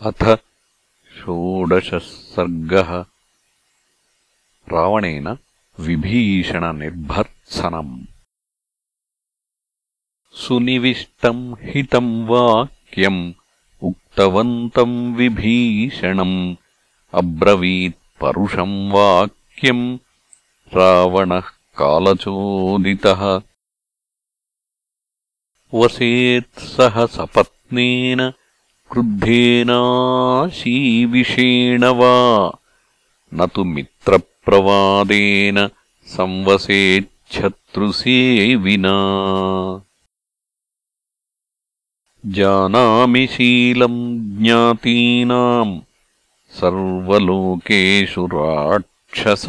अथ षोडशः सर्गः। रावणेन विभीषणनिर्भर्त्सनम् सुनिविष्टम् हितम् वाक्यम् उक्तवन्तम् विभीषणम् अब्रवीत्परुषम् वाक्यम् रावणः कालचोदितः। वसेत्सह सपत्नेन क्रुद्धेनाशीविषेण वा न तु मित्रप्रवादेन संवसेच्छत्रुसेविना जानामि शीलम् ज्ञातीनाम् सर्वलोकेषु राक्षस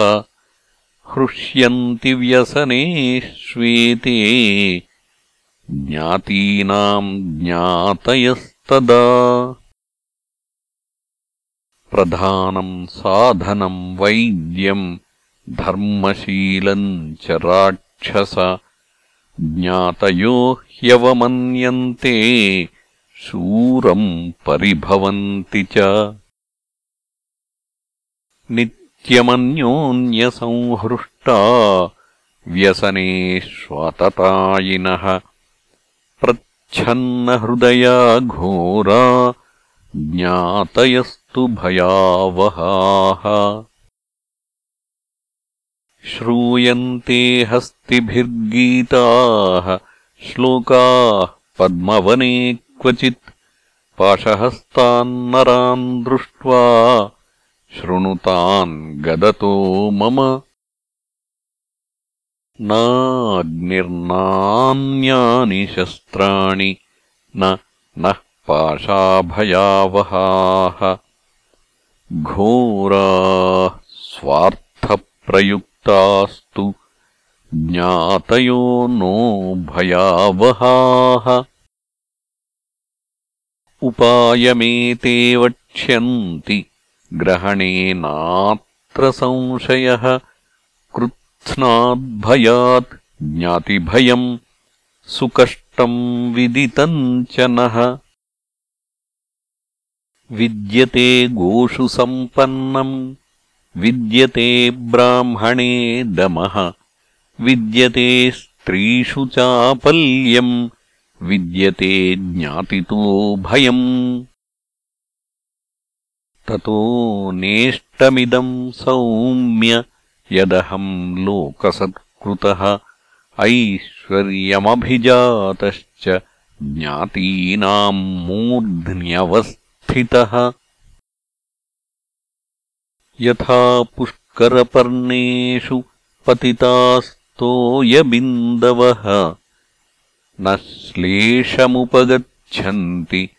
हृष्यन्ति व्यसने श्वेते ज्ञातीनाम् ज्ञातयस् तदा प्रधानम् साधनम् वैद्यम् धर्मशीलम् च राक्षस ज्ञातयो ह्यवमन्यन्ते शूरम् परिभवन्ति च। नित्यमन्योन्यसंहृष्टा व्यसनेष्वततायिनः छन्नहृदया घोरा ज्ञातयस्तु भयावहाः। श्रूयन्ते हस्तिभिर्गीताः श्लोकाः पद्मवने क्वचित् पाशहस्तान्नरान् दृष्ट्वा शृणुतान् गदतो मम नाग्निर्नान्यानि शस्त्राणि न नः पाशाभयावहाः। घोराः स्वार्थप्रयुक्तास्तु ज्ञातयो नो भयावहाः। उपायमेते वक्ष्यन्ति ग्रहणेनात्र संशयः स्नाद्भयात् ज्ञातिभयम् सुकष्टम् विदितम् च नः। विद्यते गोषु सम्पन्नम् विद्यते ब्राह्मणे दमः। विद्यते स्त्रीषु चापल्यम् विद्यते ज्ञातितो भयम्। ततो नेष्टमिदम् सौम्य यदहम् लोकसत्कृतः ऐश्वर्यमभिजातश्च ज्ञातीनाम् मूर्ध्न्यवस्थितः। यथा पुष्करपर्णेषु पतितास्तोयबिन्दवः न श्लेषमुपगच्छन्ति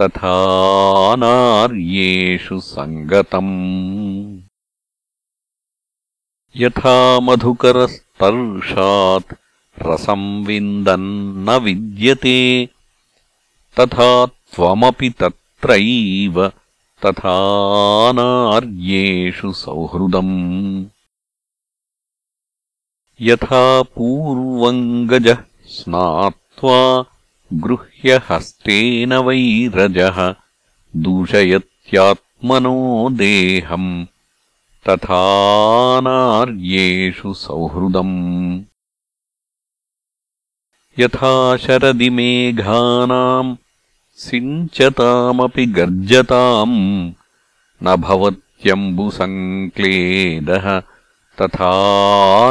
तथा नार्येषु सङ्गतम् यथा मधुकरस्तर्षात् रसम् विन्दन्न विद्यते तथा त्वमपि तत्रैव तथा नार्येषु सौहृदम्। यथा पूर्वम् गजः स्नात्वा गृह्यहस्तेन वैरजः दूषयत्यात्मनो देहम् तथा नार्येषु सौहृदम्। यथा शरदि मेघानाम् सिञ्चतामपि गर्जताम् न भवत्यम्बुसङ्क्लेदः तथा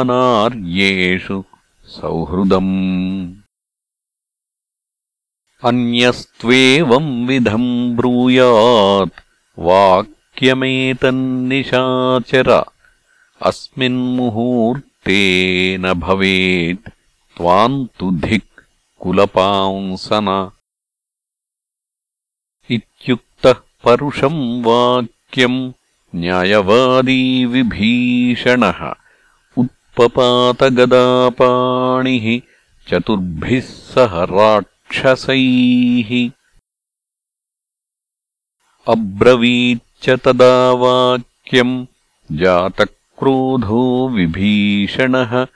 नार्येषु सौहृदम्। अन्यस्त्वेवम् विधम् ब्रूयात् वाक् क्यमेतन्निशाचर अस्मिन्मुहूर्ते न भवेत्। त्वाम् तु धिक् कुलपांसन इत्युक्तः परुषम् वाक्यम् न्यायवादी विभीषणः उत्पपातगदापाणिः चतुर्भिः सह राक्षसैः। अब्रवीत् तदा वाक्यम् जातक्रोधो विभीषणः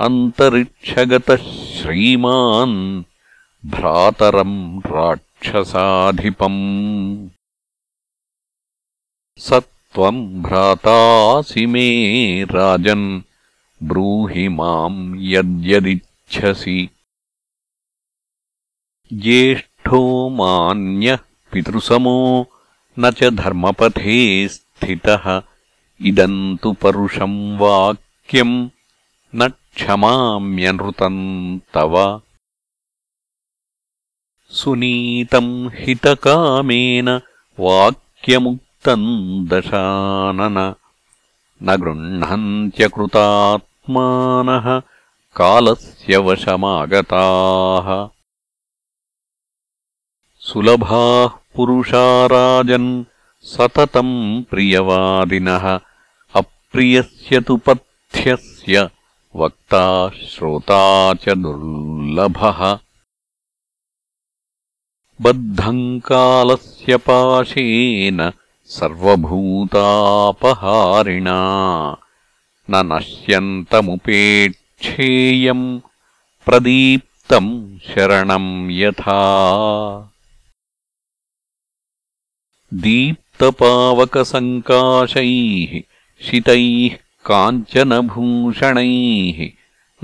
अन्तरिक्षगतः श्रीमान् भ्रातरम् राक्षसाधिपम्। स त्वम् भ्रातासि मे राजन् ब्रूहि माम् यद्यदिच्छसि। ज्येष्ठो मान्यः पितृसमो न च धर्मपथे स्थितः। इदम् तु परुषम् वाक्यम् न क्षमाम्यनृतम् तव। सुनीतम् हितकामेन वाक्यमुक्तम् दशानन। न गृह्णन्त्यकृतात्मानः कालस्य वशमागताः। सुलभाः पुरुषाराजन् सततम् प्रियवादिनः। अप्रियस्य तु पथ्यस्य वक्ता श्रोता च दुर्लभः। बद्धम् कालस्य पाशेन सर्वभूतापहारिणा। न नश्यन्तमुपेक्षेयम् प्रदीप्तम् शरणम् यथा दीप्तपावकसङ्काशैः शितैः काञ्चनभूषणैः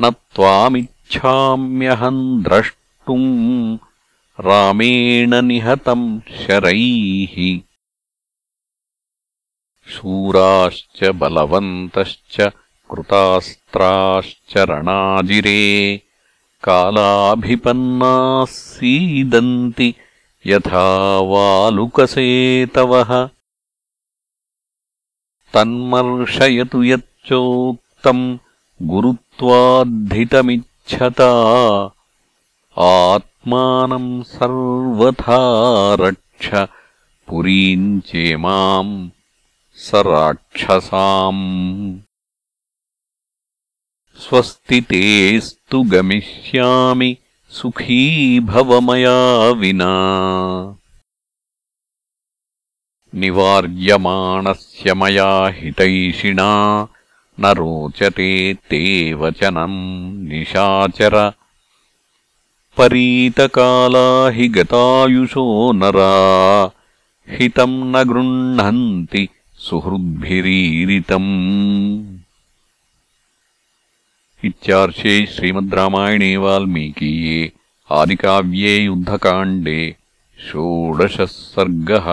न त्वामिच्छाम्यहम् द्रष्टुम् रामेण निहतम् शरैः। शूराश्च बलवन्तश्च कृतास्त्राश्च रणाजिरे कालाभिपन्नाः सीदन्ति यथा वालुकसेतवः। तन्मर्शयतु यच्चोक्तम् गुरुत्वाद्धितमिच्छता। आत्मानम् सर्वथा रक्ष पुरीम् चेमाम् स राक्षसाम् स्वस्ति तेस्तु गमिष्यामि सुखी भव मया विना। निवार्यमाणस्य मया हितैषिणा न रोचते ते वचनम् निशाचर। परीतकाला हि गतायुषो नरा हितम् न गृह्णन्ति सुहृद्भिरीरितम् इत्यार्षे श्रीमद् रामायणे वाल्मीकीये आदिकाव्ये युद्धकाण्डे षोडशः सर्गः